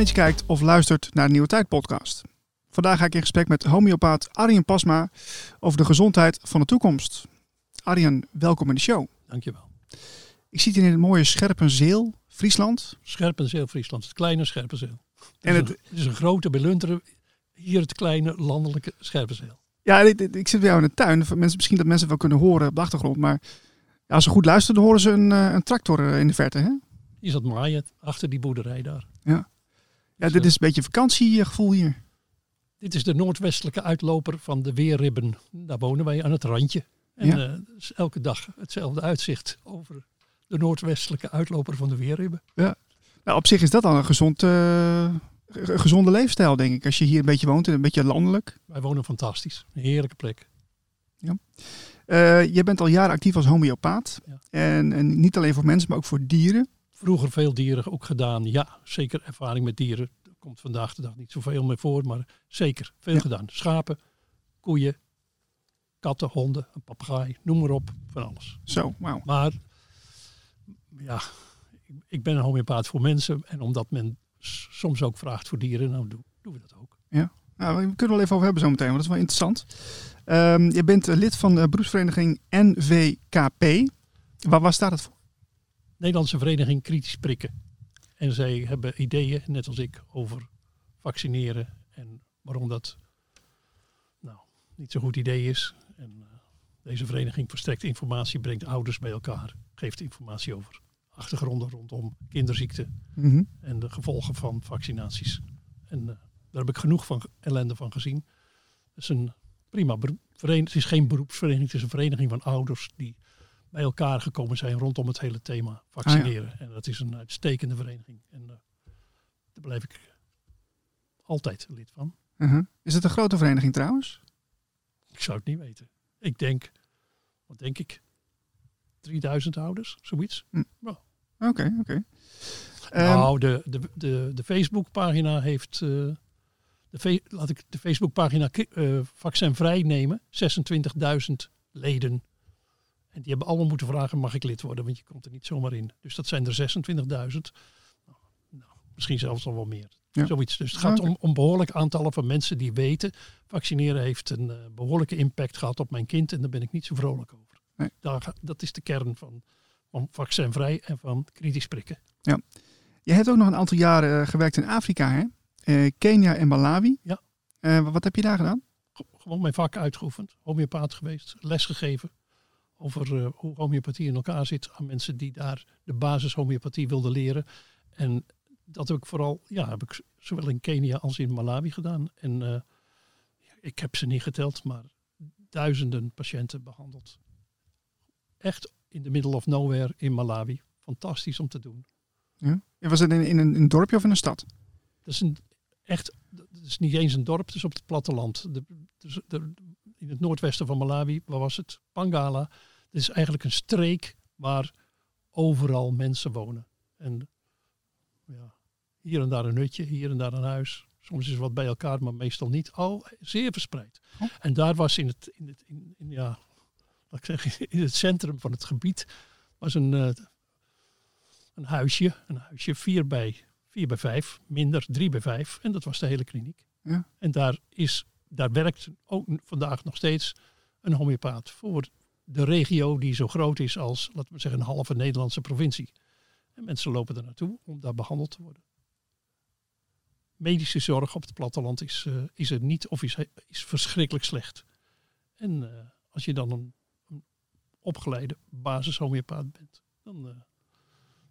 Dat je kijkt of luistert naar de Nieuwe Tijd podcast. Vandaag ga ik in gesprek met homeopaat Arjen Pasma over de gezondheid van de toekomst. Arjen, welkom in de show. Dankjewel. Ik zit hier in het mooie Scherpenzeel, Friesland. Scherpenzeel, Friesland. Het kleine Scherpenzeel. En het- is een grote belunteren. Hier het kleine landelijke Scherpenzeel. Ja, ik, zit bij jou in de tuin. Mensen, misschien dat mensen wel kunnen horen op de achtergrond. Maar als ze goed luisteren, dan horen ze een, eh, een tractor eh, in de verte. Hè? Hier zat maaien achter die boerderij daar. Ja, Dus, dit is een beetje vakantiegevoel hier. Dit is de noordwestelijke uitloper van de Weerribben. Daar wonen wij aan het randje. En Ja. eh, elke dag hetzelfde uitzicht over de noordwestelijke uitloper van de Weerribben. Nou, op zich is dat al een gezond, eh, gezonde leefstijl, denk ik. Als je hier een beetje woont, een beetje landelijk. Wij wonen fantastisch. Een heerlijke plek. Eh je bent al jaren actief als homeopaat. Ja. En, en niet alleen voor mensen, maar ook voor dieren. Vroeger veel dieren ook gedaan. Ja, zeker ervaring met dieren. Er komt vandaag de dag niet zoveel meer voor, maar zeker veel Ja. gedaan. Schapen, koeien, katten, honden, een papegaai, noem maar op, van alles. Zo, wauw. Maar ja, ik- ik ben een homeopaat voor mensen. En omdat men soms ook vraagt voor dieren, nou doen, doen we dat ook. Nou, we kunnen het wel even over hebben zometeen, want dat is wel interessant. Ehm, je bent eh, lid van de beroepsvereniging NVKP. Waar, waar staat het voor? Nederlandse Vereniging Kritisch Prikken. En zij hebben ideeën, net als ik, over vaccineren. En waarom dat nou, niet zo'n goed idee is. En eh, deze vereniging verstrekt informatie, brengt ouders bij elkaar. Geeft informatie over achtergronden rondom kinderziekten Mhm. en de gevolgen van vaccinaties. En eh, daar heb ik genoeg van ellende van gezien. Het is een prima vereniging. Het is geen beroepsvereniging, het is een vereniging van ouders die bij elkaar gekomen zijn rondom het hele thema vaccineren. En dat is een uitstekende vereniging. En eh, daar blijf ik altijd lid van. Mhm. Is het een grote vereniging trouwens? Ik zou het niet weten. Ik denk, wat denk ik, 3000 ouders, zoiets. Oké, oké. Ehm, nou, de, de, de, de Facebookpagina heeft. eh, de fe- laat ik de Facebookpagina ki- eh vaccinvrij nemen. 26.000 leden. En die hebben allemaal moeten vragen: mag ik lid worden? Want je komt er niet zomaar in. Dus dat zijn er 26.000. Nou, nou, misschien zelfs al wel meer. Ja. Zoiets. Dus het gaat om, om behoorlijk aantallen van mensen die weten. Vaccineren heeft een eh, behoorlijke impact gehad op mijn kind. En daar ben ik niet zo vrolijk over. Nee. Daar, dat is de kern van, van vaccinvrij en van kritisch prikken. je hebt ook nog een aantal jaren eh, gewerkt in Afrika, hè? Eh, Kenia en Malawi. Ja. Wat heb je daar gedaan? Gewoon mijn vak uitgeoefend, homeopaat geweest, lesgegeven over eh, hoe homeopathie in elkaar zit aan mensen die daar de basis homeopathie wilden leren. En dat heb ik vooral, ja, heb ik zowel in Kenia als in Malawi gedaan. En eh, ik heb ze niet geteld, maar duizenden patiënten behandeld. Echt in the middle of nowhere in Malawi. Fantastisch om te doen. Ja. Was het in, in, een, in een dorpje of in een stad? Dat is een echt, dat is niet eens een dorp, het is op het platteland. De, dus de- in het noordwesten van Malawi, waar was het? Pangala. Het is eigenlijk een streek waar overal mensen wonen. En ja, hier en daar een hutje, hier en daar een huis. Soms is wat bij elkaar, maar meestal niet. Al zeer verspreid. Oh. En daar was in het, in het in, in, ja, laat ik zeggen, in het centrum van het gebied was een, eh, een huisje. Een huisje 4 bij 4 bij 5, minder 3 bij 5. En dat was de hele kliniek. Ja. En daar, is, daar werkt ook vandaag nog steeds een homeopaat voor de regio die zo groot is als, laten we zeggen, een halve Nederlandse provincie. En mensen lopen er naartoe om daar behandeld te worden. Medische zorg op het platteland is, eh, is er niet of is, is verschrikkelijk slecht. En eh, als je dan een, een opgeleide basishomeopaat bent, dan, eh,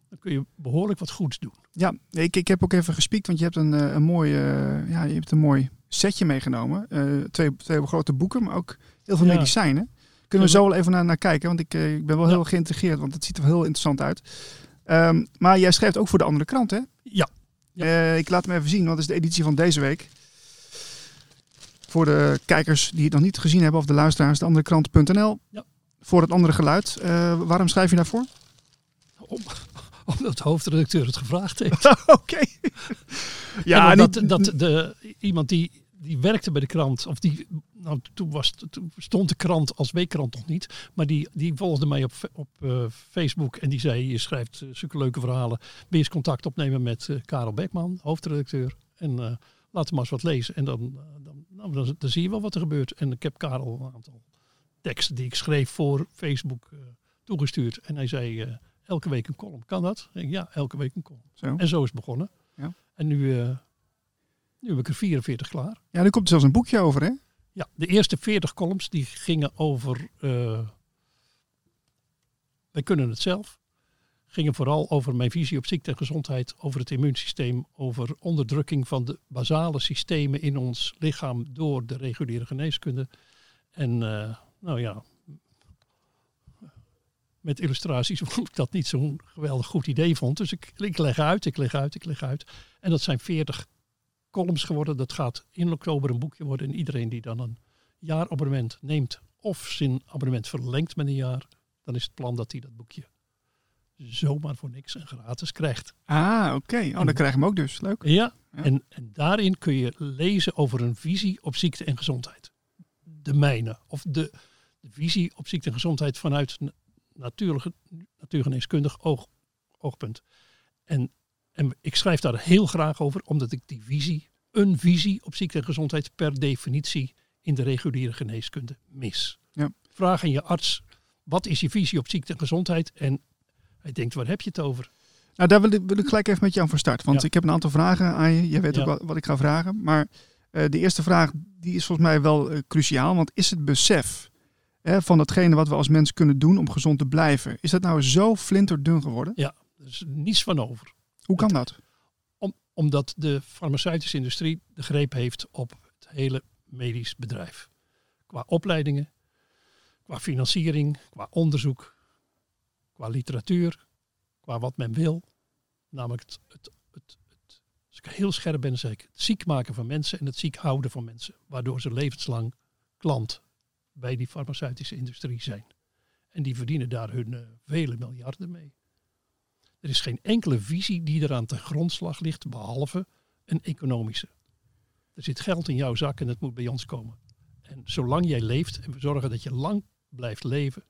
dan kun je behoorlijk wat goeds doen. Ja, ik, ik heb ook even gespiekt, want je hebt een, een mooi, ja, je hebt een mooi setje meegenomen. Twee, twee grote boeken, maar ook heel veel Ja. medicijnen. Kunnen we zo wel even naar, naar kijken, want ik, eh, ik ben wel heel geïntegreerd, want het ziet er wel heel interessant uit. Ehm, maar jij schrijft ook voor de andere krant, hè? Ja. Eh, ik laat hem even zien, want het is de editie van deze week. Voor de kijkers die het nog niet gezien hebben, of de luisteraars, deanderekrant.nl. Ja. Voor het andere geluid. Eh, waarom schrijf je daarvoor? Om, omdat de hoofdredacteur het gevraagd heeft. Oké. Ja, niet, dat de, iemand die, die werkte bij de krant, of die nou, toen, was, toen stond de krant als weekkrant nog niet. Maar die, die volgde mij op, op uh, Facebook en die zei, je schrijft uh, zulke leuke verhalen. Je eens contact opnemen met uh, Karel Beckman, hoofdredacteur. En laten we maar eens wat lezen. En dan, dan, nou, dan, dan, zie je wel wat er gebeurt. En ik heb Karel een aantal teksten die ik schreef voor Facebook toegestuurd. En hij zei, elke week een column. Kan dat? Ik, ja, elke week een column. Zo. En zo is het begonnen. Ja. En nu, nu heb ik er 44 klaar. Ja, nu komt er zelfs een boekje over, hè? Ja, de eerste 40 columns die gingen over. Uh, wij kunnen het zelf. Gingen vooral over mijn visie op ziekte en gezondheid, over het immuunsysteem, over onderdrukking van de basale systemen in ons lichaam door de reguliere geneeskunde. En uh, nou ja, met illustraties vond ik dat niet zo'n geweldig goed idee vond. Dus ik, ik leg uit, ik leg uit, ik leg uit. En dat zijn 40 columns geworden. Dat gaat in oktober een boekje worden. En iedereen die dan een jaarabonnement neemt of zijn abonnement verlengt met een jaar, dan is het plan dat hij dat boekje zomaar voor niks en gratis krijgt. Ah, oké. Oh, dan krijg je hem ook dus. Leuk. Ja, En, en daarin kun je lezen over een visie op ziekte en gezondheid. De mijne. Of de, de visie op ziekte en gezondheid vanuit natuurlijke, natuurgeneeskundig oog, oogpunt. En en ik schrijf daar heel graag over, omdat ik die visie, een visie op ziekte en gezondheid per definitie in de reguliere geneeskunde mis. Ja. Vraag aan je arts, wat is je visie op ziekte en gezondheid? En hij denkt, waar heb je het over? Nou, daar wil ik, wil ik gelijk even met je aan van start. Want ik heb een aantal vragen aan je. Je weet ook wat, wat, ik ga vragen. Maar uh, de eerste vraag, die is volgens mij wel uh, cruciaal. Want is het besef hè, van datgene wat we als mens kunnen doen om gezond te blijven, is dat nou zo flinterdun geworden? Ja, er is niets van over. Hoe kan dat? Om, omdat de farmaceutische industrie de greep heeft op het hele medisch bedrijf. Qua opleidingen, qua financiering, qua onderzoek, qua literatuur, qua wat men wil. Namelijk het, het, het, het als ik heel scherp ben, zeg ik het ziek maken van mensen en het ziek houden van mensen. Waardoor ze levenslang klant bij die farmaceutische industrie zijn. En die verdienen daar hun uh, vele miljarden mee. Er is geen enkele visie die eraan ten grondslag ligt, behalve een economische. Er zit geld in jouw zak en het moet bij ons komen. En zolang jij leeft en we zorgen dat je lang blijft leven,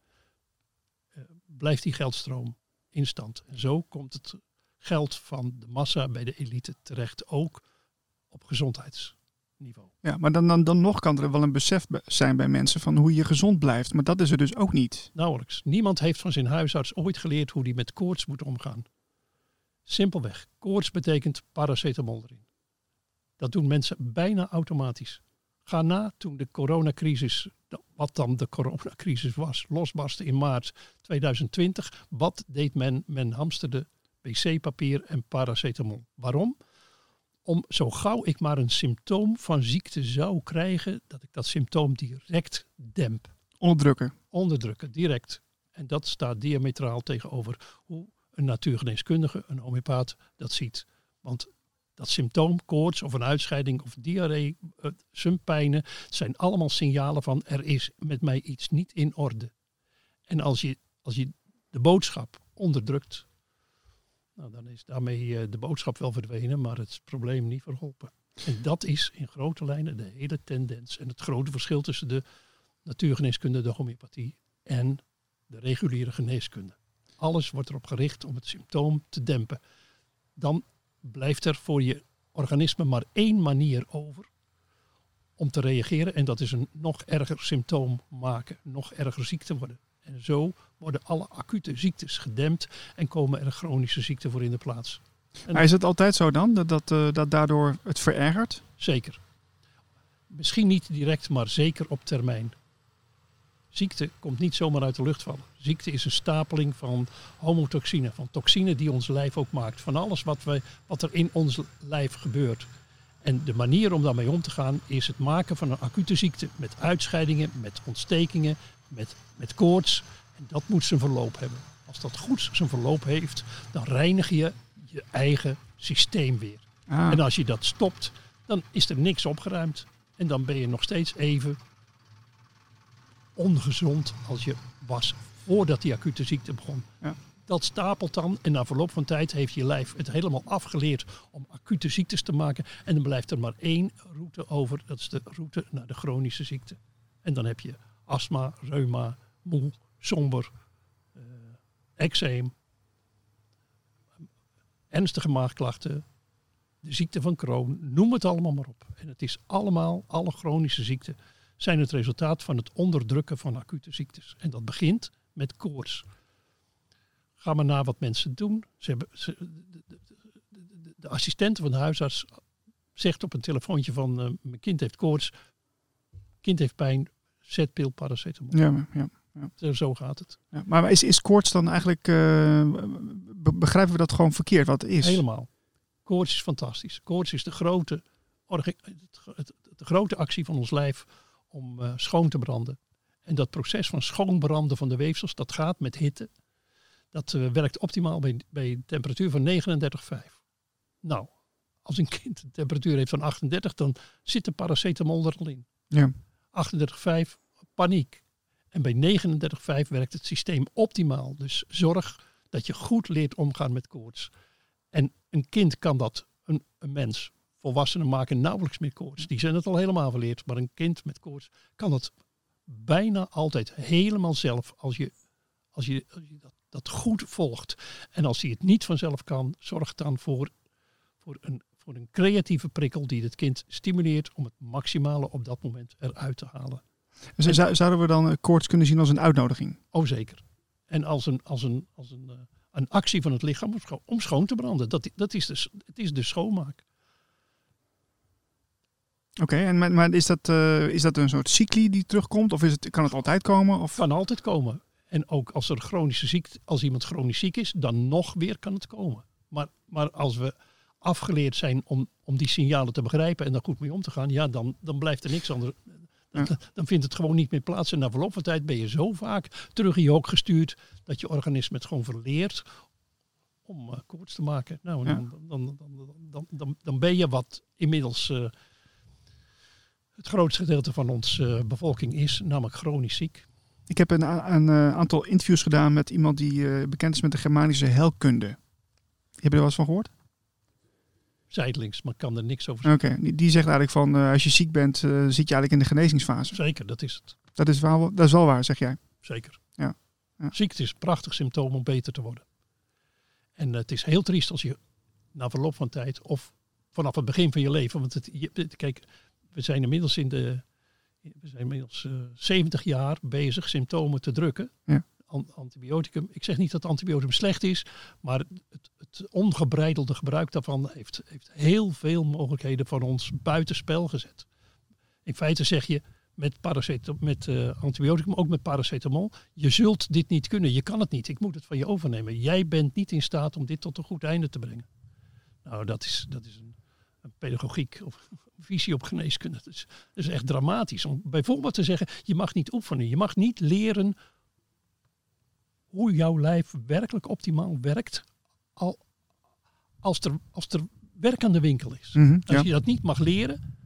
uh, blijft die geldstroom in stand. En zo komt het geld van de massa bij de elite terecht, ook op gezondheidsniveau. Ja, maar dan, dan, dan nog kan er wel een besef zijn bij mensen van hoe je gezond blijft. Maar dat is er dus ook niet. Nauwelijks. Niemand heeft van zijn huisarts ooit geleerd hoe die met koorts moet omgaan. Simpelweg. Koorts betekent paracetamol erin. Dat doen mensen bijna automatisch. Ga na toen de coronacrisis, wat dan de coronacrisis was, losbarstte in maart 2020. Wat deed men? Men hamsterde wc-papier en paracetamol. Waarom? Om zo gauw ik maar een symptoom van ziekte zou krijgen, dat ik dat symptoom direct demp. Onderdrukken. Onderdrukken, direct. En dat staat diametraal tegenover hoe een natuurgeneeskundige, een homeopaat, dat ziet. Want dat symptoom, koorts of een uitscheiding of diarree, uh, zijn allemaal signalen van er is met mij iets niet in orde. En als je, als je de boodschap onderdrukt, nou, dan is daarmee eh, de boodschap wel verdwenen, maar het probleem niet verholpen. En dat is in grote lijnen de hele tendens en het grote verschil tussen de natuurgeneeskunde, de homeopathie en de reguliere geneeskunde. Alles wordt erop gericht om het symptoom te dempen. Dan blijft er voor je organisme maar één manier over om te reageren. En dat is een nog erger symptoom maken, nog erger ziekte worden. En zo worden alle acute ziektes gedempt en komen er chronische ziekten voor in de plaats. maar is het altijd zo dan, dat, dat, uh, dat daardoor het verergert? Zeker. Misschien niet direct, maar zeker op termijn. Ziekte komt niet zomaar uit de lucht vallen. Ziekte is een stapeling van homotoxine, van toxine die ons lijf ook maakt. Van alles wat, we, wat er in ons lijf gebeurt. En de manier om daarmee om te gaan is het maken van een acute ziekte. Met uitscheidingen, met ontstekingen, met, met koorts. En dat moet zijn verloop hebben. Als dat goed zijn verloop heeft, dan reinig je je eigen systeem weer. Ah. En als je dat stopt, dan is er niks opgeruimd. En dan ben je nog steeds even ongezond als je was voordat die acute ziekte begon. Ja. Dat stapelt dan en na verloop van tijd heeft je lijf het helemaal afgeleerd om acute ziektes te maken. En dan blijft er maar één route over, dat is de route naar de chronische ziekte. En dan heb je astma, reuma, moe, somber, uh, eczeem, ernstige maagklachten, de ziekte van Crohn, noem het allemaal maar op. En het is allemaal, alle chronische ziekten, zijn het resultaat van het onderdrukken van acute ziektes. En dat begint met koorts. Ga maar naar wat mensen doen. Ze hebben, de, de, de, de, assistent van de huisarts zegt op een telefoontje van uh, mijn kind heeft koorts, kind heeft pijn, zet pil paracetamol. Ja, ja. Ja. Zo gaat het. Ja, maar is, is koorts dan eigenlijk, uh, begrijpen we dat gewoon verkeerd wat het is? Helemaal. Koorts is fantastisch. Koorts is de grote, de grote actie van ons lijf om uh, schoon te branden. En dat proces van schoonbranden van de weefsels, dat gaat met hitte. Dat uh, werkt optimaal bij, bij een temperatuur van 39,5. Nou, als een kind een temperatuur heeft van 38, dan zit de paracetamol er al in. Ja. 38,5, paniek. En bij 39,5 werkt het systeem optimaal. Dus zorg dat je goed leert omgaan met koorts. En een kind kan dat, een, een mens, volwassenen maken nauwelijks meer koorts. Die zijn het al helemaal verleerd. Maar een kind met koorts kan dat bijna altijd helemaal zelf als je, als je, als je dat, dat, goed volgt. En als hij het niet vanzelf kan, zorg dan voor, voor, een, een creatieve prikkel die het kind stimuleert om het maximale op dat moment eruit te halen. Dus zouden we dan koorts kunnen zien als een uitnodiging? Oh zeker. En als een, als een, als een, uh, een actie van het lichaam om schoon te branden. Dat, dat is de, het is de schoonmaak. Oké, en maar, maar is, dat, uh, is dat een soort cycli die terugkomt? Of is het, kan het altijd komen? Of? Kan altijd komen. En ook als er chronische ziekte, als iemand chronisch ziek is, dan nog weer kan het komen. Maar, maar als we afgeleerd zijn om, om die signalen te begrijpen en daar goed mee om te gaan, ja, dan, dan blijft er niks anders. Dan, dan vindt het gewoon niet meer plaats. En na verloop van tijd ben je zo vaak terug in je hoek gestuurd dat je organisme het gewoon verleert om uh, koorts te maken. Nou, dan, dan, dan, dan, dan, ben je wat inmiddels uh, het grootste gedeelte van onze uh, bevolking is, namelijk chronisch ziek. Ik heb een, een aantal interviews gedaan met iemand die bekend is met de Germanische helkunde. Heb je er wel eens van gehoord? Zijdelings, maar kan er niks over zeggen. Oké, die zegt eigenlijk van uh, als je ziek bent, uh, zit je eigenlijk in de genezingsfase. Zeker, dat is het. Dat is wel, dat is wel waar, zeg jij. Zeker. Ja. ja. Ziekte is een prachtig symptoom om beter te worden. En uh, het is heel triest als je na verloop van tijd of vanaf het begin van je leven, want het, je, kijk, we zijn inmiddels in de, we zijn inmiddels 70 jaar bezig symptomen te drukken. Ja antibioticum. Ik zeg niet dat antibioticum slecht is, maar het, het ongebreidelde gebruik daarvan heeft, heeft heel veel mogelijkheden van ons buitenspel gezet. In feite zeg je met, paracetamol, met uh, antibioticum, ook met paracetamol, je zult dit niet kunnen, je kan het niet, ik moet het van je overnemen. Jij bent niet in staat om dit tot een goed einde te brengen. Nou, dat is, dat is een, een pedagogiek of visie op geneeskunde. Dat is, dat is echt dramatisch. Om bijvoorbeeld te zeggen, je mag niet oefenen, je mag niet leren hoe jouw lijf werkelijk optimaal werkt al, als, er, als er werk aan de winkel is. Mhm, als je dat niet mag leren,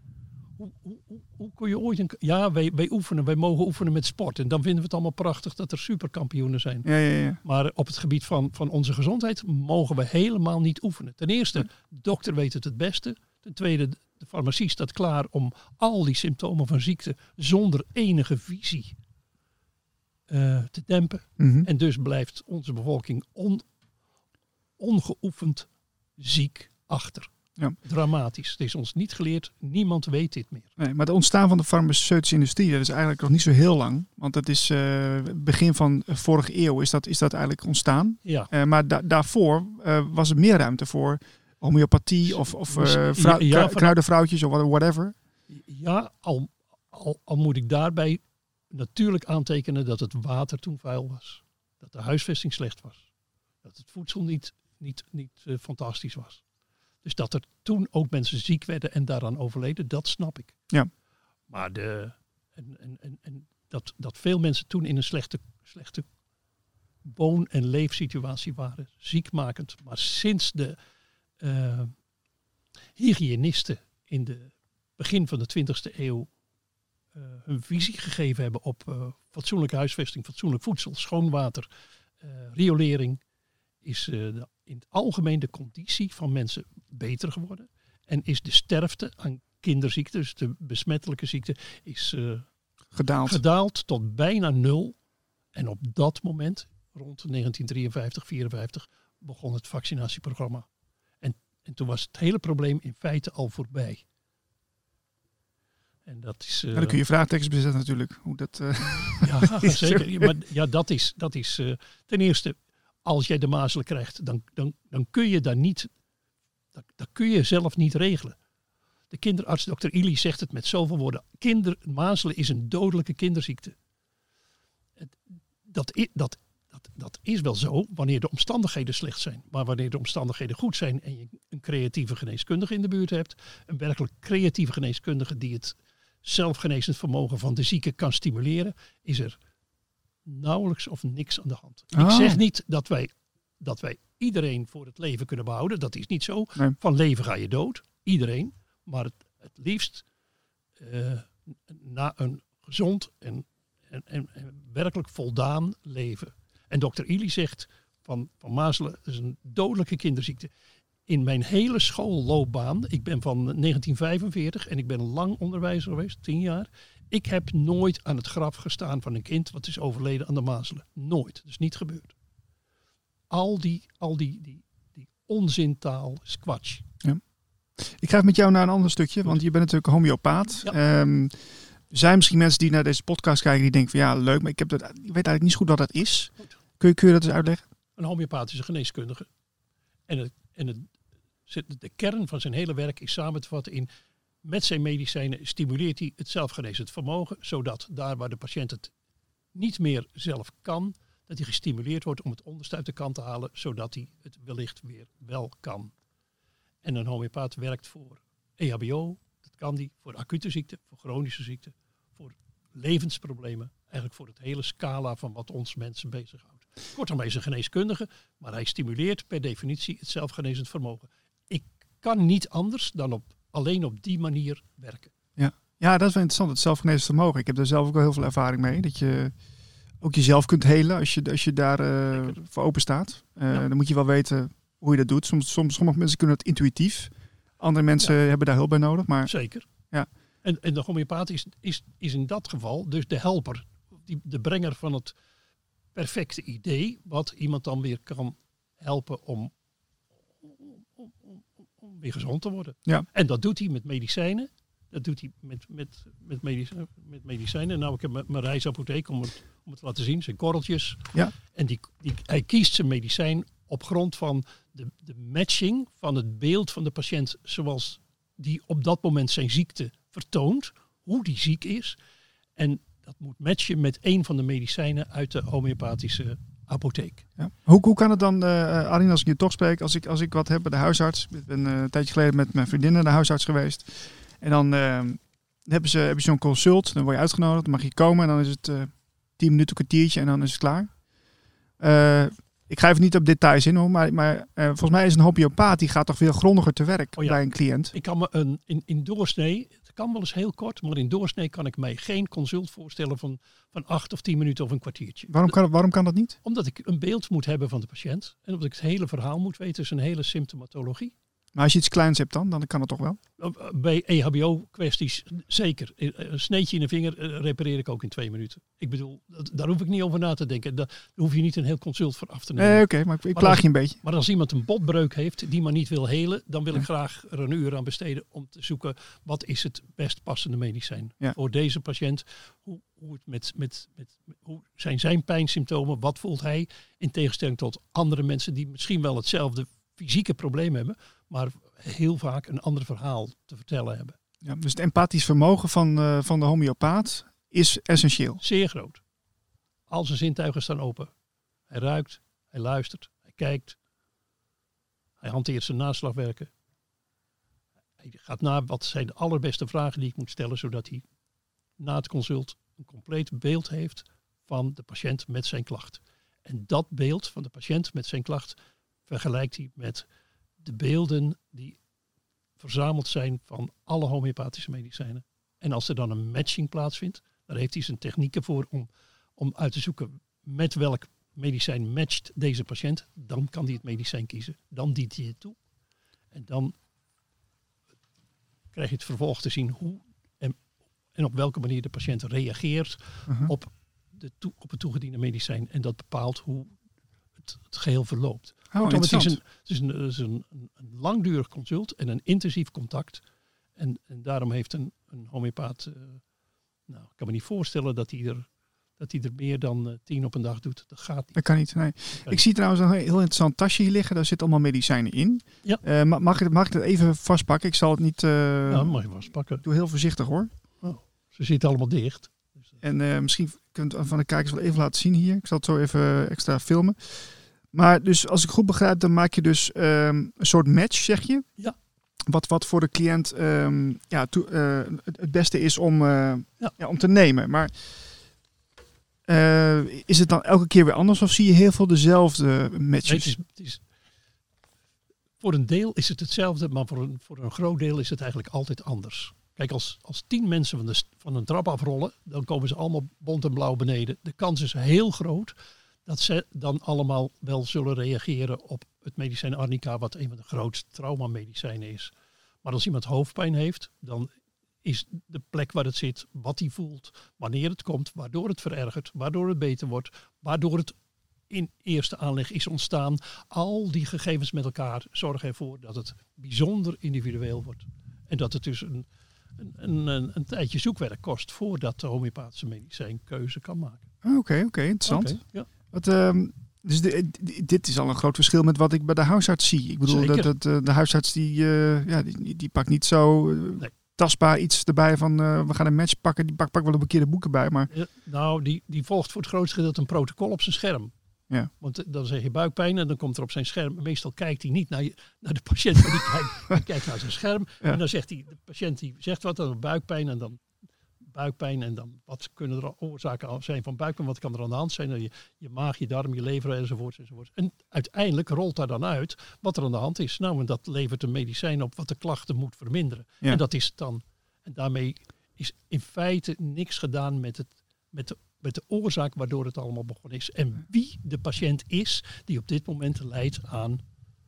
hoe, hoe, hoe, kun je ooit een... Ja, wij, wij oefenen, wij mogen oefenen met sport. En dan vinden we het allemaal prachtig dat er superkampioenen zijn. Ja, ja, ja. Maar op het gebied van, van onze gezondheid mogen we helemaal niet oefenen. Ten eerste, de dokter weet het het beste. Ten tweede, de farmacie staat klaar om al die symptomen van ziekte zonder enige visie uh, te dempen. Mhm. En dus blijft onze bevolking on, ongeoefend ziek achter. Ja. Dramatisch. Het is ons niet geleerd. Niemand weet dit meer. Nee, maar het ontstaan van de farmaceutische industrie, dat is eigenlijk nog niet zo heel lang. Want dat is uh, begin van vorige eeuw is dat, is dat eigenlijk ontstaan. Ja. Uh, maar da daarvoor uh, was er meer ruimte voor homeopathie of, of ja, kruidenvrouwtjes of whatever. Ja, al, al, al moet ik daarbij natuurlijk aantekenen dat het water toen vuil was. Dat de huisvesting slecht was. Dat het voedsel niet, niet, niet uh, fantastisch was. Dus dat er toen ook mensen ziek werden en daaraan overleden, dat snap ik. Ja. Maar de, en, en, en, en dat, dat veel mensen toen in een slechte, slechte woon- en leefsituatie waren, ziekmakend. Maar sinds de uh, hygiënisten in het begin van de 20e eeuw hun visie gegeven hebben op uh, fatsoenlijke huisvesting, fatsoenlijk voedsel, schoon water, uh, riolering. is uh, in het algemeen de conditie van mensen beter geworden. En is de sterfte aan kinderziekten, dus de besmettelijke ziekte, is gedaald. gedaald tot bijna nul. En op dat moment, rond 1953, 54, begon het vaccinatieprogramma. En, en toen was het hele probleem in feite al voorbij. En dat is. Uh, dan kun je vraagtekens bezetten natuurlijk. Hoe dat. Uh, ja, zeker. Maar ja, dat is, dat is uh, ten eerste, als jij de mazelen krijgt, dan, dan, dan kun je daar niet. Dat, dat kun je zelf niet regelen. De kinderarts, dokter Ili, zegt het met zoveel woorden. Kinder, mazelen is een dodelijke kinderziekte. Dat, dat, dat, dat is wel zo wanneer de omstandigheden slecht zijn. Maar wanneer de omstandigheden goed zijn en je een creatieve geneeskundige in de buurt hebt, een werkelijk creatieve geneeskundige die het zelfgenezend vermogen van de zieke kan stimuleren, is er nauwelijks of niks aan de hand. Ik ah. zeg niet dat wij, dat wij iedereen voor het leven kunnen behouden. Dat is niet zo. Van leven ga je dood. Iedereen. Maar het, het liefst uh, na een gezond en, en, en, werkelijk voldaan leven. En dokter Ili zegt van, van mazelen is een dodelijke kinderziekte in mijn hele schoolloopbaan, ik ben van 1945 en ik ben lang onderwijzer geweest, tien jaar. Ik heb nooit aan het graf gestaan van een kind wat is overleden aan de mazelen. Nooit. Dat is niet gebeurd. Al die, al die, die, die onzintaal is kwatsch. Ja. Ik ga met jou naar een ander stukje, want je bent natuurlijk homeopaat. Ja. Ehm, er zijn misschien mensen die naar deze podcast kijken die denken van ja, leuk, maar ik, heb dat, ik weet eigenlijk niet zo goed wat dat is. Kun je, kun je dat eens uitleggen? Een homeopathische geneeskundige. En het, en de kern van zijn hele werk is samen te vatten in met zijn medicijnen stimuleert hij het zelfgenezend vermogen, zodat daar waar de patiënt het niet meer zelf kan, dat hij gestimuleerd wordt om het onderste uit de kant te halen, zodat hij het wellicht weer wel kan. En een homeopaat werkt voor EHBO, dat kan die, voor acute ziekten, voor chronische ziekten, voor levensproblemen, eigenlijk voor het hele scala van wat ons mensen bezighoudt. Kortom, hij is een geneeskundige, maar hij stimuleert per definitie het zelfgenezend vermogen kan niet anders dan op, alleen op die manier werken. Ja. ja, dat is wel interessant, het zelfgenezend vermogen. Ik heb daar zelf ook wel heel veel ervaring mee. Dat je ook jezelf kunt helen als je, als je daar uh, voor open staat. Uh, Dan moet je wel weten hoe je dat doet. Soms, soms, sommige mensen kunnen het intuïtief. Andere mensen hebben daar hulp bij nodig. Maar, Zeker. Ja. En, en de homeopaat is, is, is in dat geval dus de helper. Die, de brenger van het perfecte idee. Wat iemand dan weer kan helpen om weer gezond te worden. Ja. En dat doet hij met medicijnen. Dat doet hij met, met, met, medicijnen, met medicijnen. Nou, ik heb mijn reisapotheek om het, om het te laten zien. Zijn korreltjes. Ja. En die, die, hij kiest zijn medicijn op grond van de, de matching van het beeld van de patiënt zoals die op dat moment zijn ziekte vertoont. Hoe die ziek is. En dat moet matchen met een van de medicijnen uit de homeopathische apotheek. Ja. Hoe, hoe kan het dan, uh, Arjen, als ik je toch spreek, als ik, als ik wat heb bij de huisarts. Ik ben uh, een tijdje geleden met mijn vriendin naar de huisarts geweest. En dan uh, hebben ze, heb je zo'n consult, dan word je uitgenodigd, dan mag je komen en dan is het tien minuten, kwartiertje en dan is het klaar. ik ga even niet op details in hoor, maar, maar volgens mij is een homeopaat die gaat toch veel grondiger te werk oh bij een cliënt. Ik kan me een, in, in doorsnee, kan wel eens heel kort, maar in doorsnee kan ik mij geen consult voorstellen van van acht of tien minuten of een kwartiertje. Waarom kan, waarom kan dat niet? Omdat ik een beeld moet hebben van de patiënt. En omdat ik het hele verhaal moet weten, is een hele symptomatologie. Maar als je iets kleins hebt dan, dan kan het toch wel? Bij EHBO-kwesties zeker. Een sneetje in de vinger repareer ik ook in twee minuten. Ik bedoel, daar hoef ik niet over na te denken. Daar hoef je niet een heel consult voor af te nemen. Nee, oké, maar ik, klaag je een beetje. Maar als iemand een botbreuk heeft die maar niet wil helen, dan wil ik graag er een uur aan besteden om te zoeken wat is het best passende medicijn voor deze patiënt. Hoe, hoe, het met, met, met, hoe zijn zijn pijnsymptomen? Wat voelt hij? In tegenstelling tot andere mensen die misschien wel hetzelfde fysieke probleem hebben, maar heel vaak een ander verhaal te vertellen hebben. Ja, dus het empathisch vermogen van, uh, van de homeopaat is essentieel. Zeer groot. Al zijn zintuigen staan open. Hij ruikt, hij luistert, hij kijkt. Hij hanteert zijn naslagwerken. Hij gaat na wat zijn de allerbeste vragen die ik moet stellen, zodat hij na het consult een compleet beeld heeft van de patiënt met zijn klacht. En dat beeld van de patiënt met zijn klacht vergelijkt hij met de beelden die verzameld zijn van alle homeopathische medicijnen. En als er dan een matching plaatsvindt, daar heeft hij zijn technieken voor om, om uit te zoeken met welk medicijn matcht deze patiënt, dan kan hij het medicijn kiezen. Dan dient hij het toe. En dan krijg je het vervolg te zien hoe en, en op welke manier de patiënt reageert Mhm. op, de toe- op het toegediende medicijn. En dat bepaalt hoe het, het geheel verloopt. Oh, het is, een, het is, een, het is een, langdurig consult en een intensief contact. En, en daarom heeft een, een homeopaat, eh, nou, ik kan me niet voorstellen dat hij er, dat hij er meer dan eh, tien op een dag doet. Dat gaat niet. Dat kan niet. Nee. Ik zie trouwens een heel interessant tasje hier liggen. Daar zitten allemaal medicijnen in. Ja. Eh, ma- mag, ik, mag ik het even vastpakken? Ik zal het niet. Ja, mag je wel eens pakken. Doe heel voorzichtig hoor. Ze zitten allemaal dicht. En misschien kunt van de kijkers wel even laten zien hier. Ik zal het zo even extra filmen. Maar dus als ik goed begrijp, dan maak je dus ehm, een soort match, zeg je? Ja. Wat, wat voor de cliënt ehm, ja, eh, het, beste is om, eh, Ja. ja, om te nemen. Maar eh, is het dan elke keer weer anders of zie je heel veel dezelfde matches? Nee, het is, het is, voor een deel is het hetzelfde, maar voor een, voor een groot deel is het eigenlijk altijd anders. Kijk, als, als tien mensen van, de, van een trap afrollen, dan komen ze allemaal bont en blauw beneden. De kans is heel groot dat ze dan allemaal wel zullen reageren op het medicijn arnica, wat een van de grootste traumamedicijnen is. Maar als iemand hoofdpijn heeft, dan is de plek waar het zit, wat hij voelt, wanneer het komt, waardoor het verergert, waardoor het beter wordt, waardoor het in eerste aanleg is ontstaan. Al die gegevens met elkaar zorgen ervoor dat het bijzonder individueel wordt. En dat het dus een, een, een, een, tijdje zoekwerk kost voordat de homeopathische medicijn keuze kan maken. Ah, Oké, oké, interessant. Ja. Wat, ehm, dus de- di- dit is al een groot verschil met wat ik bij de huisarts zie. Ik bedoel, dat, Zeker. dat, eh, de huisarts die, eh, ja, die, die pakt niet zo eh, Nee. tastbaar iets erbij van eh, we gaan een match pakken. Die pakt pak wel een keer de boeken bij. Maar Ja, Nou, die, die volgt voor het grootste gedeelte een protocol op zijn scherm. Ja. Want eh, dan zeg je buikpijn en dan komt er op zijn scherm. Meestal kijkt hij niet naar, je, naar de patiënt, maar die kijkt, die kijkt naar zijn scherm. Ja. En dan zegt hij, de patiënt die zegt wat, dan buikpijn en dan buikpijn. En dan wat kunnen er oorzaken zijn van buikpijn, wat kan er aan de hand zijn. Nou, Je, je maag, je darm, je lever enzovoort, enzovoort. En uiteindelijk rolt daar dan uit wat er aan de hand is. Nou, en dat levert een medicijn op wat de klachten moet verminderen. Ja. En dat is dan, en daarmee is in feite niks gedaan met, het, met, de, met de oorzaak waardoor het allemaal begonnen is. En wie de patiënt is die op dit moment lijdt aan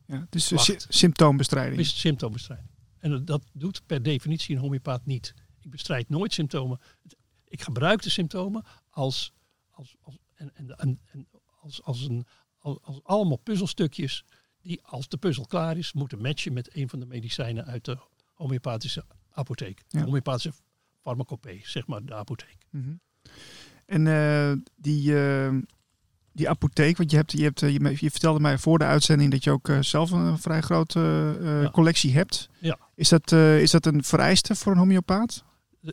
ja, dus eh, sy- symptoombestrijding. is symptoombestrijding. En dat doet per definitie een homeopaat niet. Ik bestrijd nooit symptomen. Ik gebruik de symptomen als, als, als, en, en, en, als, als, een, als, als allemaal puzzelstukjes die als de puzzel klaar is, moeten matchen met een van de medicijnen uit de homeopathische apotheek. De homeopathische farmacopee, zeg maar de apotheek. Mhm. En eh, die, eh, die apotheek, want je, hebt, je, hebt, eh, je, vertelde mij voor de uitzending dat je ook zelf een vrij grote Ja. collectie hebt. Ja. Is, dat, is dat een vereiste voor een homeopaat?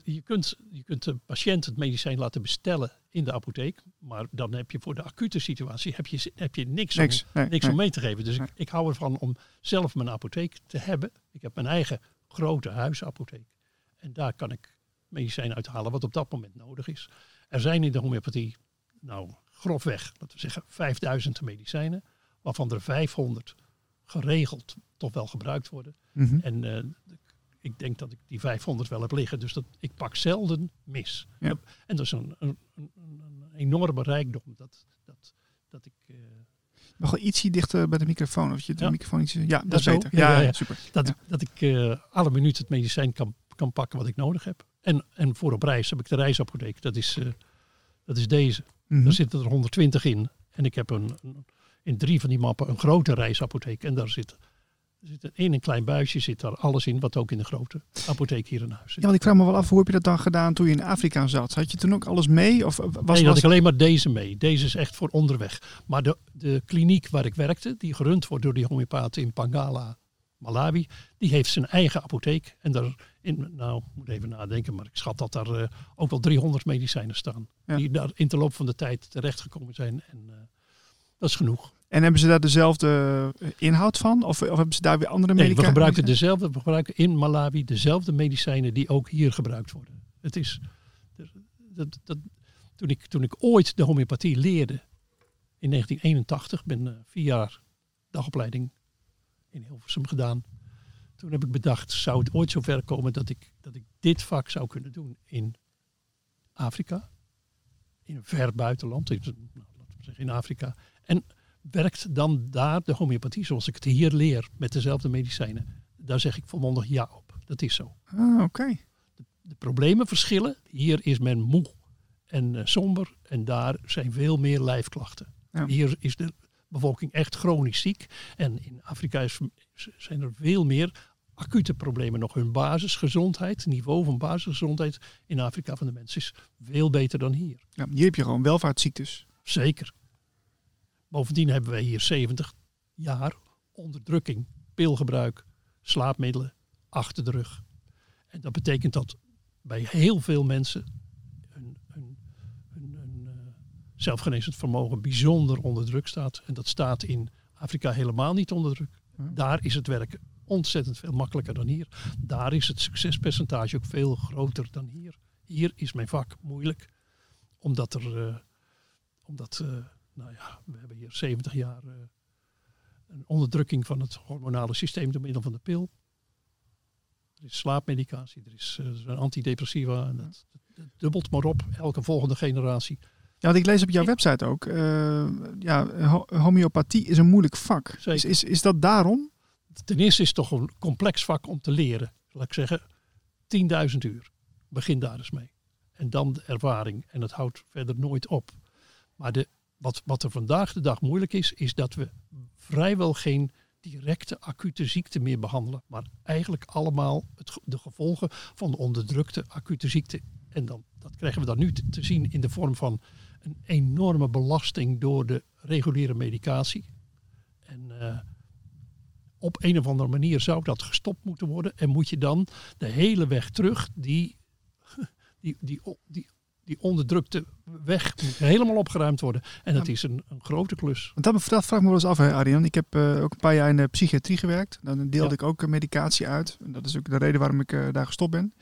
Je kunt, je kunt de patiënt het medicijn laten bestellen in de apotheek, maar dan heb je voor de acute situatie heb je, heb je niks, om- Niks. Nee, niks nee. om mee te geven. Dus Nee. ik, ik hou ervan om zelf mijn apotheek te hebben. Ik heb mijn eigen grote huisapotheek. En daar kan ik medicijn uithalen wat op dat moment nodig is. Er zijn in de homeopathie, nou grofweg, laten we zeggen 5000 medicijnen, waarvan er 500 geregeld toch wel gebruikt worden. Mhm. En eh, ik denk dat ik die 500 wel heb liggen. Dus dat, ik pak zelden mis. Ja. En dat is een, een, een, een enorme rijkdom. Dat, dat, dat ik, eh, Mag wel ietsje dichter bij de microfoon. Of je de Ja. microfoon iets... Ja, dat is zo? beter. Ja, super. dat, dat ik eh, alle minuut het medicijn kan, kan pakken wat ik nodig heb. En, en voor op reis heb ik de reisapotheek. Dat is, eh, dat is deze. Mhm. Daar zitten er 120 in. En ik heb een, in drie van die mappen een grote reisapotheek. En daar zit, zit in een klein buisje zit daar alles in, wat ook in de grote apotheek hier in huis zit. Ja, want ik vraag me wel af, hoe heb je dat dan gedaan toen je in Afrika zat? Had je toen ook alles mee? Of was, nee, was had ik alleen maar deze mee. Deze is echt voor onderweg. Maar de, de kliniek waar ik werkte, die gerund wordt door die homeopaten in Pangala, Malawi, die heeft zijn eigen apotheek. En daar, in, nou, ik moet even nadenken, maar ik schat dat daar eh, ook wel 300 medicijnen staan. Ja. Die daar in de loop van de tijd terechtgekomen zijn. En eh, dat is genoeg. En hebben ze daar dezelfde inhoud van? Of, of hebben ze daar weer andere Nee, medica- we gebruiken medicijnen? dezelfde, we gebruiken in Malawi dezelfde medicijnen die ook hier gebruikt worden. Het is, dat, dat, toen, ik, toen ik ooit de homeopathie leerde in 1981, ben eh, vier jaar dagopleiding in Hilversum gedaan. Toen heb ik bedacht, zou het ooit zover komen dat ik, dat ik dit vak zou kunnen doen in Afrika, in een ver buitenland, in, nou, laten we in Afrika. En werkt dan daar de homeopathie zoals ik het hier leer met dezelfde medicijnen? Daar zeg ik volmondig ja op. Dat is zo. Ah, oké. De, de, problemen verschillen. Hier is men moe en uh, somber en daar zijn veel meer lijfklachten. Hier is de bevolking echt chronisch ziek. En in Afrika is, zijn er veel meer acute problemen nog. Hun basisgezondheid, het niveau van basisgezondheid in Afrika van de mensen is veel beter dan hier. Ja, hier heb je gewoon welvaartsziektes. Zeker. Bovendien hebben wij hier 70 jaar onderdrukking, pilgebruik, slaapmiddelen achter de rug. En dat betekent dat bij heel veel mensen hun, hun, hun, hun uh, zelfgenezend vermogen bijzonder onder druk staat. En dat staat in Afrika helemaal niet onder druk. Daar is het werken ontzettend veel makkelijker dan hier. Daar is het succespercentage ook veel groter dan hier. Hier is mijn vak moeilijk, omdat er, uh, omdat, uh, nou ja, we hebben hier 70 jaar uh, een onderdrukking van het hormonale systeem door middel van de pil. Er is slaapmedicatie, er is een antidepressiva. En dat, dat, dubbelt maar op, elke volgende generatie. Ja, want ik lees op jouw website ook. ja, homeopathie is een moeilijk vak. Is, is, is dat daarom? ten eerste is het toch een complex vak om te leren. Laat ik zeggen, 10.000 uur. Begin daar eens mee. En dan de ervaring. En het houdt verder nooit op. Maar de, wat, wat er vandaag de dag moeilijk is, is dat we vrijwel geen directe acute ziekte meer behandelen. Maar eigenlijk allemaal het, de gevolgen van de onderdrukte acute ziekte. En dan, dat krijgen we dan nu te, zien in de vorm van een enorme belasting door de reguliere medicatie. En uh, op een of andere manier zou dat gestopt moeten worden. En moet je dan de hele weg terug, die, die, die, die, die onderdrukte weg, moet helemaal opgeruimd worden. En dat is een, een grote klus. Dat, dat vraag ik me wel eens af, hè, Arjan. Ik heb uh, ook een paar jaar in de psychiatrie gewerkt. Dan deelde ik ook medicatie uit. En dat is ook de reden waarom ik uh, daar gestopt ben.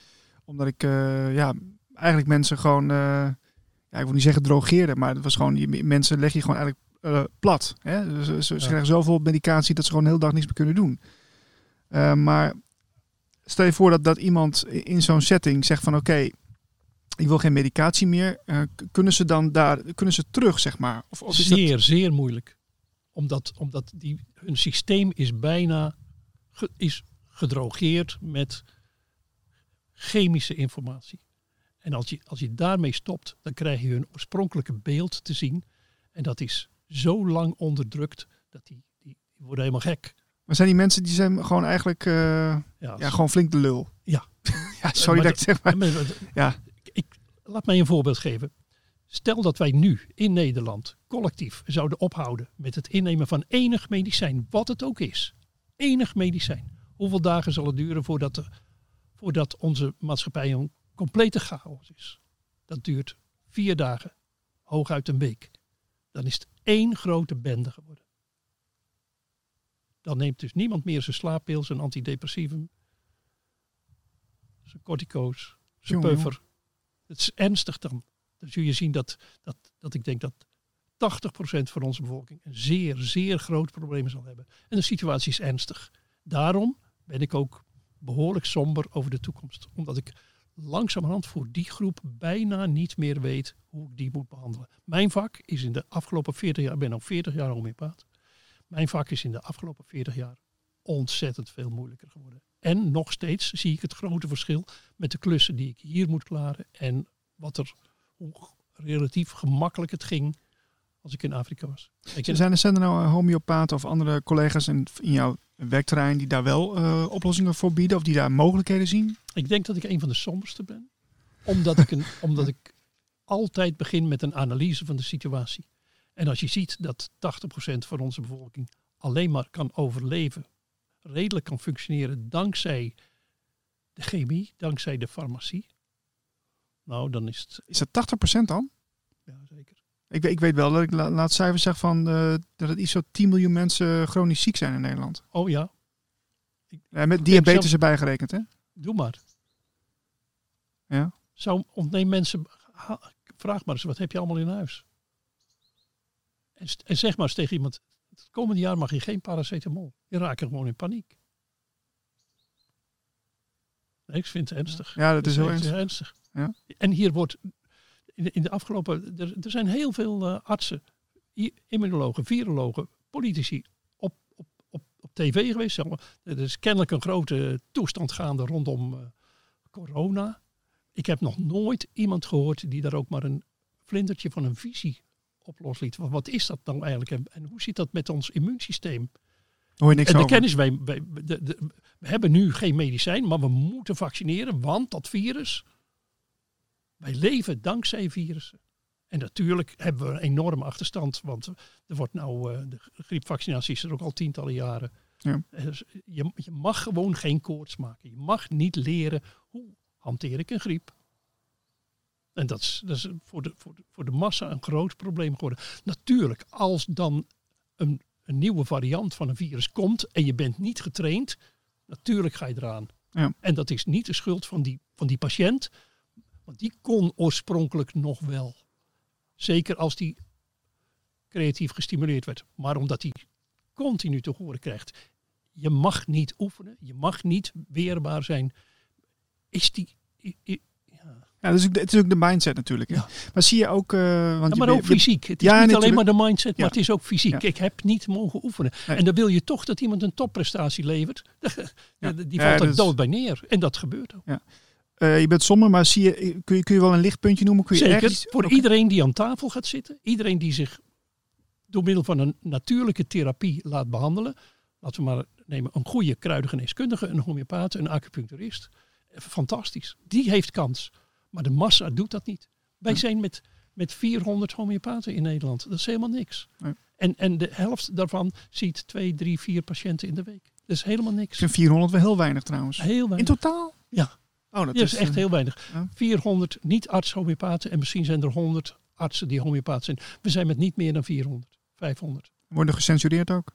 Omdat ik uh, ja, eigenlijk mensen gewoon, ja, ik wil niet zeggen drogeerde, maar het was gewoon, die mensen leg je gewoon eigenlijk plat. Hè? Ze, ze, krijgen zoveel medicatie dat ze gewoon de hele dag niks meer kunnen doen. Maar stel je voor dat, dat iemand in zo'n setting zegt van oké, okay, ik wil geen medicatie meer. Uh, kunnen ze dan daar, kunnen ze terug zeg maar? Of, of zeer, dat... zeer moeilijk. Omdat, omdat die, hun systeem is bijna ge, is gedrogeerd met chemische informatie. En als je, als je daarmee stopt, dan krijg je hun oorspronkelijke beeld te zien. En dat is zo lang onderdrukt dat die, die, die worden helemaal gek. Maar zijn die mensen die zijn gewoon eigenlijk uh, ja, ja, gewoon flink de lul? Ja. ja sorry dat ik zeg maar. ja. Laat mij een voorbeeld geven. Stel dat wij nu in Nederland collectief zouden ophouden met het innemen van enig medicijn, wat het ook is. Enig medicijn. Hoeveel dagen zal het duren voordat, de, voordat onze maatschappij een complete chaos is? Dat duurt vier dagen, hooguit een week. Dan is het één grote bende geworden. Dan neemt dus niemand meer zijn slaappil, zijn antidepressivum, zijn cortico's, zijn puffer. Het is ernstig dan. Dan zul je zien dat, dat, dat ik denk dat 80% van onze bevolking een zeer, zeer groot probleem zal hebben. En de situatie is ernstig. Daarom ben ik ook behoorlijk somber over de toekomst. Omdat ik langzamerhand voor die groep bijna niet meer weet hoe ik die moet behandelen. Mijn vak is in de afgelopen 40 jaar, ik ben al 40 jaar homeopaat. Mijn vak is in de afgelopen 40 jaar ontzettend veel moeilijker geworden. En nog steeds zie ik het grote verschil met de klussen die ik hier moet klaren en wat er, hoe relatief gemakkelijk het ging als ik in Afrika was. Ik zijn, er, zijn er nou homeopaten of andere collega's in, in jouw werkterrein die daar wel uh, oplossingen voor bieden of die daar mogelijkheden zien? Ik denk dat ik een van de somberste ben. Omdat ik, een, omdat ik altijd begin met een analyse van de situatie. En als je ziet dat 80% van onze bevolking alleen maar kan overleven, redelijk kan functioneren dankzij de chemie, dankzij de farmacie. Nou, dan is het. Is dat 80% dan? Ja, zeker. Ik, ik weet wel dat ik la, laat cijfers zeg van uh, dat het iets zo 10 miljoen mensen chronisch ziek zijn in Nederland. Oh ja. Ik, ja met diabetes zelf... erbij gerekend, hè? Doe maar. Ja. Zou ontneem mensen, vraag maar eens, wat heb je allemaal in huis? En, en zeg maar eens tegen iemand, het komende jaar mag je geen paracetamol. Je raakt gewoon in paniek. Ik vind het ernstig. Ja, dat is heel ernstig. ernstig. Ja. En hier wordt in de, in de afgelopen. Er, er, zijn heel veel uh, artsen, immunologen, virologen, politici op, op, op, op tv geweest. Er is kennelijk een grote toestand gaande rondom uh, corona. Ik heb nog nooit iemand gehoord die daar ook maar een vlindertje van een visie op losliet. Wat, is dat nou eigenlijk en, en hoe zit dat met ons immuunsysteem? Hoor je niks en de over. kennis, wij, wij de, de, we hebben nu geen medicijn, maar we moeten vaccineren, want dat virus, wij leven dankzij virussen. En natuurlijk hebben we een enorme achterstand, want er wordt nou, uh, de griepvaccinatie is er ook al tientallen jaren. Ja. Dus je, je mag gewoon geen koorts maken. Je mag niet leren hoe hanteer ik een griep. En dat is, dat is voor, de, voor, de, voor de massa een groot probleem geworden. Natuurlijk, als dan een, een nieuwe variant van een virus komt en je bent niet getraind, natuurlijk ga je eraan. Ja. En dat is niet de schuld van die, van die patiënt, want die kon oorspronkelijk nog wel. Zeker als die creatief gestimuleerd werd. Maar omdat hij continu te horen krijgt, je mag niet oefenen, je mag niet weerbaar zijn, is die, ja, ook, het is ook de mindset natuurlijk. Hè? Ja. Maar zie je ook... Uh, want ja, maar je, ook fysiek. Het is ja, niet alleen maar de mindset, maar het is ook fysiek. Ik heb niet mogen oefenen. Nee. En dan wil je toch dat iemand een topprestatie levert. Die valt er dus, dood bij neer. En dat gebeurt ook. Uh, je bent somber, maar zie je, kun, je, kun je wel een lichtpuntje noemen? Kun je Zeker. Ergens... Voor okay. iedereen die aan tafel gaat zitten. Iedereen die zich door middel van een natuurlijke therapie laat behandelen. Laten we maar nemen een goede kruidengeneeskundige, een homeopaat, een acupuncturist. Fantastisch. Die heeft kans. Maar de massa doet dat niet. Wij zijn met, met 400 homeopaten in Nederland. Dat is helemaal niks. En, en de helft daarvan ziet twee, drie, vier patiënten in de week. Dat is helemaal niks. Ik vind 400 wel heel weinig trouwens. Heel weinig. In totaal? Ja. Oh, dat, ja, is, is, echt heel weinig. Ja. 400 niet-arts-homeopaten en misschien zijn er 100 artsen die homeopaat zijn. We zijn met niet meer dan 400, 500. Worden gecensureerd ook?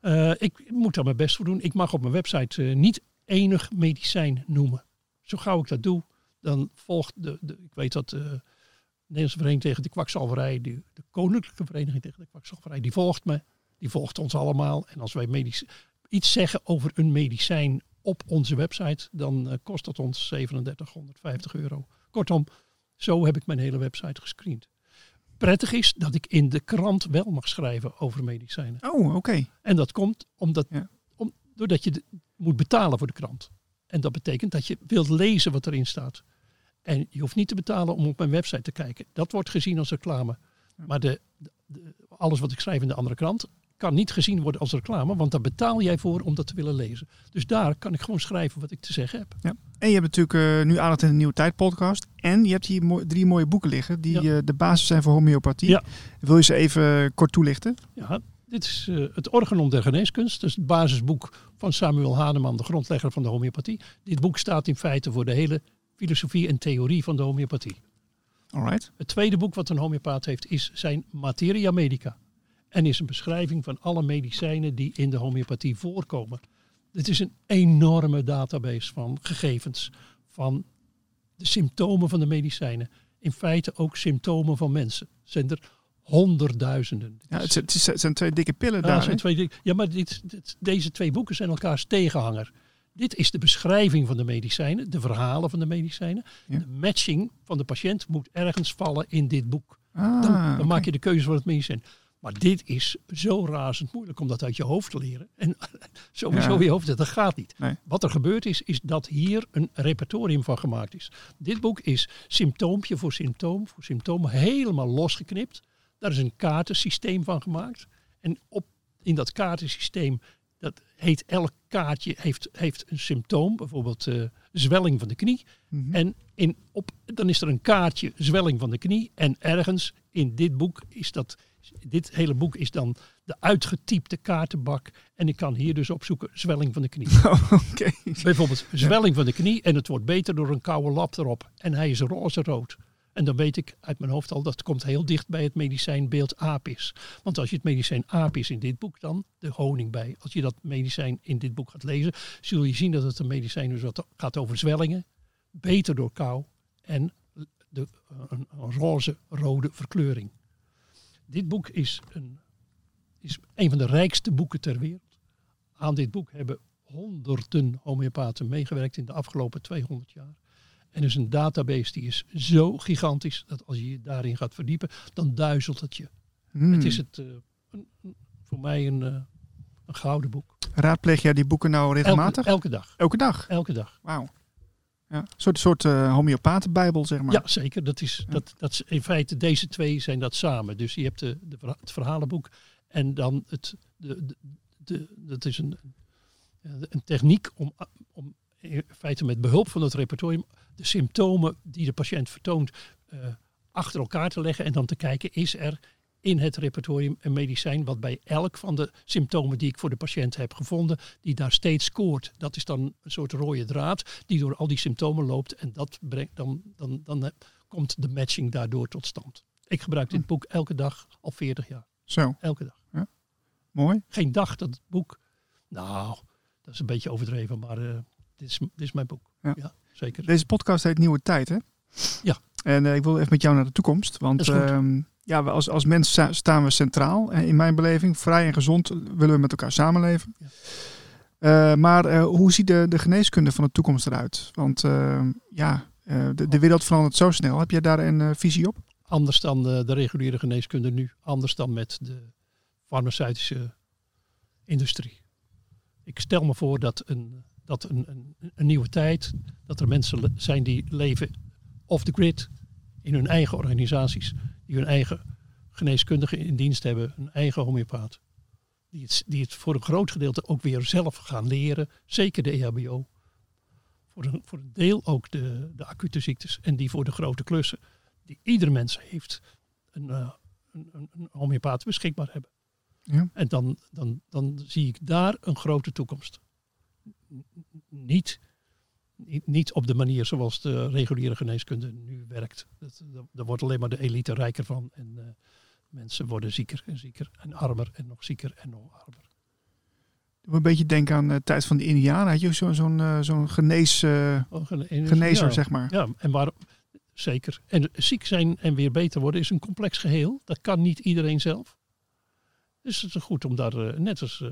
Uh, ik moet daar mijn best voor doen. Ik mag op mijn website uh, niet enig medicijn noemen. Zo gauw ik dat doe, dan volgt de, de ik weet dat de Nederlandse Vereniging tegen de Kwakzalverij, de, de Koninklijke Vereniging tegen de Kwakzalverij, die volgt me. Die volgt ons allemaal. En als wij medisch, iets zeggen over een medicijn op onze website, dan uh, kost dat ons 3750 euro. Kortom, zo heb ik mijn hele website gescreend. Prettig is dat ik in de krant wel mag schrijven over medicijnen. Oh, oké. En dat komt omdat, ja. om, doordat je de, moet betalen voor de krant. En dat betekent dat je wilt lezen wat erin staat. En je hoeft niet te betalen om op mijn website te kijken. Dat wordt gezien als reclame. Maar de, de, alles wat ik schrijf in de andere krant kan niet gezien worden als reclame, want daar betaal jij voor om dat te willen lezen. Dus daar kan ik gewoon schrijven wat ik te zeggen heb. Ja. En je hebt natuurlijk uh, nu aandacht in de Nieuwe Tijd podcast. En je hebt hier mo drie mooie boeken liggen die ja. uh, de basis zijn voor homeopathie. Ja. Wil je ze even kort toelichten? Ja, dit is uh, het Organon der Geneeskunst. Dus het basisboek van Samuel Hahnemann, de grondlegger van de homeopathie. Dit boek staat in feite voor de hele filosofie en theorie van de homeopathie. Alright. Het tweede boek wat een homeopaat heeft is zijn Materia Medica. En is een beschrijving van alle medicijnen die in de homeopathie voorkomen. Het is een enorme database van gegevens van de symptomen van de medicijnen. In feite ook symptomen van mensen. Zijn er honderdduizenden. Ja, het, het, het zijn twee dikke pillen ja, daar. Zijn twee, ja, maar dit, dit, deze twee boeken zijn elkaars tegenhanger. Dit is de beschrijving van de medicijnen, de verhalen van de medicijnen. Ja. De matching van de patiënt moet ergens vallen in dit boek. Ah, dan, dan okay. maak je de keuze voor het medicijn. Maar dit is zo razend moeilijk om dat uit je hoofd te leren. En sowieso ja. je hoofd, dat gaat niet. Nee. Wat er gebeurd is, is dat hier een repertorium van gemaakt is. Dit boek is symptoompje voor symptoom voor symptoom helemaal losgeknipt. Daar is een kaartensysteem van gemaakt. En op, in dat kaartensysteem, heet elk kaartje heeft, heeft een symptoom. Bijvoorbeeld uh, zwelling van de knie. Mhm. Mm -hmm. En in, op, dan is er een kaartje zwelling van de knie. En ergens in dit boek is dat dit hele boek is dan de uitgetypte kaartenbak. En ik kan hier dus opzoeken zwelling van de knie. Oh, okay. Bijvoorbeeld zwelling van de knie en het wordt beter door een koude lap erop. En hij is roze-rood. En dan weet ik uit mijn hoofd al dat komt heel dicht bij het medicijnbeeld apis. Want als je het medicijn apis in dit boek dan, de honing bij. Als je dat medicijn in dit boek gaat lezen, zul je zien dat het een medicijn is wat gaat over zwellingen. Beter door kou en de, een, roze-rode verkleuring. Dit boek is een, is een van de rijkste boeken ter wereld. Aan dit boek hebben honderden homeopaten meegewerkt in de afgelopen 200 jaar. En is een database die is zo gigantisch dat als je je daarin gaat verdiepen, dan duizelt het je. Hmm. Het is het, een, voor mij een, een gouden boek. Raadpleeg jij die boeken nou regelmatig? Elke, elke dag. Elke dag? Elke dag. Wauw. Ja, een soort, soort uh, homeopatenbijbel, zeg maar. Ja, zeker. Dat is, dat, dat is, in feite, deze twee zijn dat samen. Dus je hebt de, de, het verhalenboek en dan het, de, de, de, dat is een, een techniek om, om in feite met behulp van het repertorium de symptomen die de patiënt vertoont uh, achter elkaar te leggen en dan te kijken, is er in het repertorium een medicijn wat bij elk van de symptomen die ik voor de patiënt heb gevonden, die daar steeds scoort. Dat is dan een soort rode draad die door al die symptomen loopt en dat brengt, dan, dan, dan komt de matching daardoor tot stand. Ik gebruik dit hm. boek elke dag al 40 jaar. Zo. Elke dag. Ja. Mooi. Geen dag dat het boek, nou, dat is een beetje overdreven, maar uh, dit, is, dit is mijn boek. Ja. ja. zeker. Deze podcast heet Nieuwe Tijd, hè? Ja. En uh, ik wil even met jou naar de toekomst, want ja, we als, als mens staan we centraal. In mijn beleving, vrij en gezond willen we met elkaar samenleven. Ja. Uh, maar uh, hoe ziet de, de geneeskunde van de toekomst eruit? Want uh, ja, de, de wereld verandert zo snel. Heb jij daar een visie op? Anders dan de, de, reguliere geneeskunde nu. Anders dan met de farmaceutische industrie. Ik stel me voor dat een, dat een, een, een nieuwe tijd, dat er mensen zijn die leven off the grid in hun eigen organisaties die hun eigen geneeskundige in dienst hebben, een eigen homeopaat. Die het, die het voor een groot gedeelte ook weer zelf gaan leren, zeker de EHBO. Voor een, voor een deel ook de, de acute ziektes en die voor de grote klussen, die ieder mens heeft, een, uh, een, een, homeopaat beschikbaar hebben. Ja. En dan, dan, dan zie ik daar een grote toekomst. Niet niet, op de manier zoals de reguliere geneeskunde nu werkt. Dat, daar wordt alleen maar de elite rijker van. En uh, mensen worden zieker en zieker en armer en nog zieker en nog armer. Een beetje denken aan de tijd van de Indianen. Had je zo'n zo'n uh, zo'n genees, uh, oh, genezer, zeg maar. Ja, en waar, zeker. En ziek zijn en weer beter worden is een complex geheel. Dat kan niet iedereen zelf. Dus het is goed om daar, net als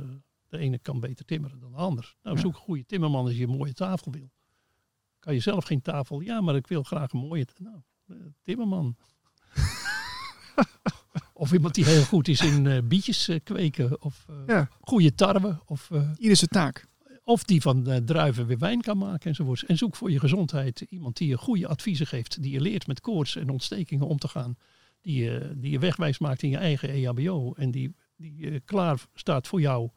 de ene kan beter timmeren dan de ander. Nou, zoek een goede timmerman als je een mooie tafel wil. Kan je zelf geen tafel? Ja, maar ik wil graag een mooie nou, eh, timmerman. of iemand die heel goed is in uh, bietjes uh, kweken. Of uh, goede tarwe. Of, Ieder zijn taak. Of die van druiven weer wijn kan maken enzovoorts. En zoek voor je gezondheid iemand die je goede adviezen geeft. Die je leert met koorts en ontstekingen om te gaan. Die je, die je wegwijs maakt in je eigen EHBO. En die, die klaar staat voor jou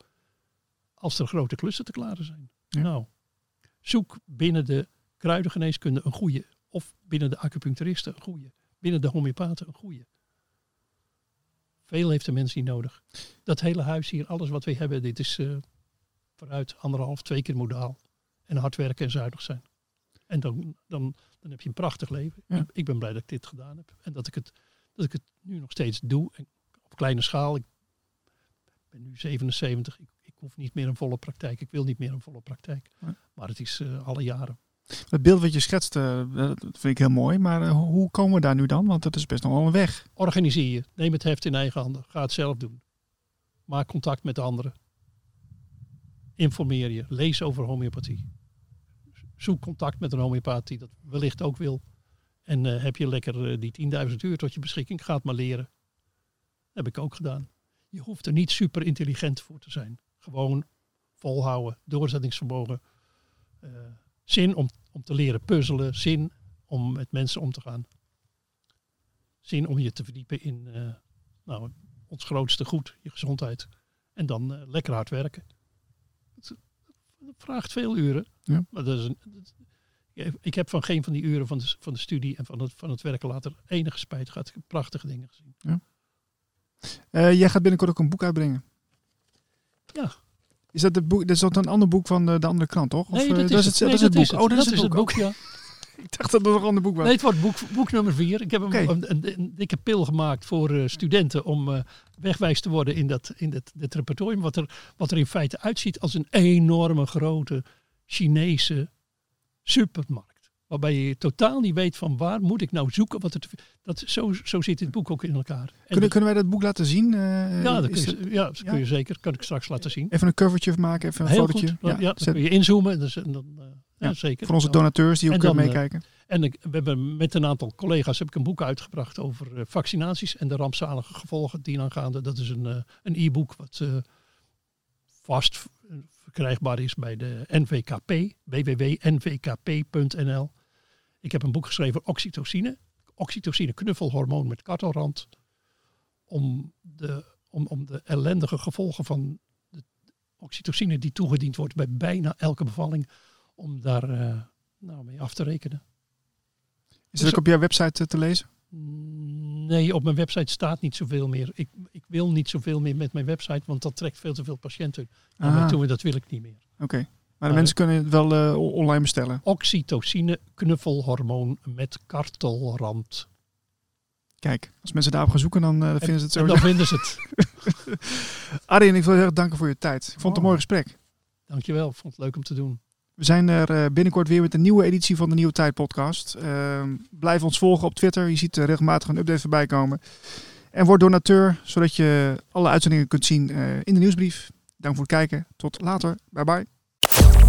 als er grote klussen te klaren zijn. Nou, zoek binnen de kruidengeneeskunde een goede. Of binnen de acupuncturisten een goede. Binnen de homeopaten een goede. Veel heeft de mens niet nodig. Dat hele huis hier, alles wat we hebben, dit is uh, vooruit anderhalf, twee keer modaal. En hard werken en zuinig zijn. En dan, dan, dan heb je een prachtig leven. Ik ben blij dat ik dit gedaan heb. En dat ik het, dat ik het nu nog steeds doe. En op kleine schaal. Ik ben nu 77. Ik, ik hoef niet meer een volle praktijk. Ik wil niet meer een volle praktijk. Maar het is uh, alle jaren. Het beeld wat je schetst, uh, dat vind ik heel mooi. Maar uh, hoe komen we daar nu dan? Want dat is best nog wel een weg. Organiseer je. Neem het heft in eigen handen. Ga het zelf doen. Maak contact met anderen. Informeer je. Lees over homeopathie. Zoek contact met een homeopaat die dat wellicht ook wil. En uh, heb je lekker die 10.000 uur tot je beschikking. Ga het maar leren. Dat heb ik ook gedaan. Je hoeft er niet super intelligent voor te zijn. Gewoon volhouden. Doorzettingsvermogen Zin om, om te leren puzzelen. Zin om met mensen om te gaan. Zin om je te verdiepen in uh, nou, ons grootste goed, je gezondheid. En dan uh, lekker hard werken. Het, vraagt veel uren. Ja. Maar dat is een, ik heb van geen van die uren van de, van de studie en van het, van het werken later enige spijt gehad. Ik heb prachtige dingen gezien. Ja. Jij gaat binnenkort ook een boek uitbrengen. Ja, is dat, het boek, dat is dat een ander boek van de, de andere krant, toch? Of, nee, dat, is, het, dat is het boek. oh, dat, is het boek, ja. Ik dacht dat het nog een ander boek was. Nee, het wordt boek, boek nummer vier. Ik heb een, een, een, dikke pil gemaakt voor uh, studenten om uh, wegwijs te worden in dat, in dat, dat repertorium. Wat er, wat er in feite uitziet als een enorme grote Chinese supermarkt. Waarbij je totaal niet weet van waar moet ik nou zoeken. Wat het, dat, zo, zo zit dit boek ook in elkaar. Kunnen, kunnen wij dat boek laten zien? Uh, ja, dat kun je, ja, dat kun je zeker. Kan ik straks laten zien. Even een covertje maken, even een Heel fotootje. Goed. Ja, ja dan kun je inzoomen. Dus, en dan, uh, ja, zeker. Voor onze donateurs die ook kunnen meekijken. En ik, we hebben met een aantal collega's heb ik een boek uitgebracht over vaccinaties en de rampzalige gevolgen die aangaande. Dat is een, een e-book wat vast verkrijgbaar is bij de NVKP, www.nvkp.nl. Ik heb een boek geschreven oxytocine. Oxytocine knuffelhormoon met kartelrand. Om de, om, om de ellendige gevolgen van de oxytocine die toegediend wordt bij bijna elke bevalling. Om daar uh, nou, mee af te rekenen. Is dus het ook op jouw website te lezen? Nee, op mijn website staat niet zoveel meer. Ik, ik wil niet zoveel meer met mijn website, want dat trekt veel te veel patiënten naar mij toe en dat wil ik niet meer. Oké, maar de mensen kunnen het wel uh, online bestellen? Oxytocine, knuffelhormoon met kartelrand. Kijk, als mensen daarop gaan zoeken, dan uh, vinden ze het zo. Dan vinden ze het. Arjen, ik wil heel erg danken voor je tijd. Ik vond het een oh. mooi gesprek. Dankjewel, ik vond het leuk om te doen. We zijn er eh, binnenkort weer met een nieuwe editie van de Nieuwe Tijd podcast. Ehm, blijf ons volgen op Twitter. Je ziet regelmatig een update voorbij komen. En word donateur, zodat je alle uitzendingen kunt zien eh, in de nieuwsbrief. Dank voor het kijken. Tot later. Bye bye. Peace.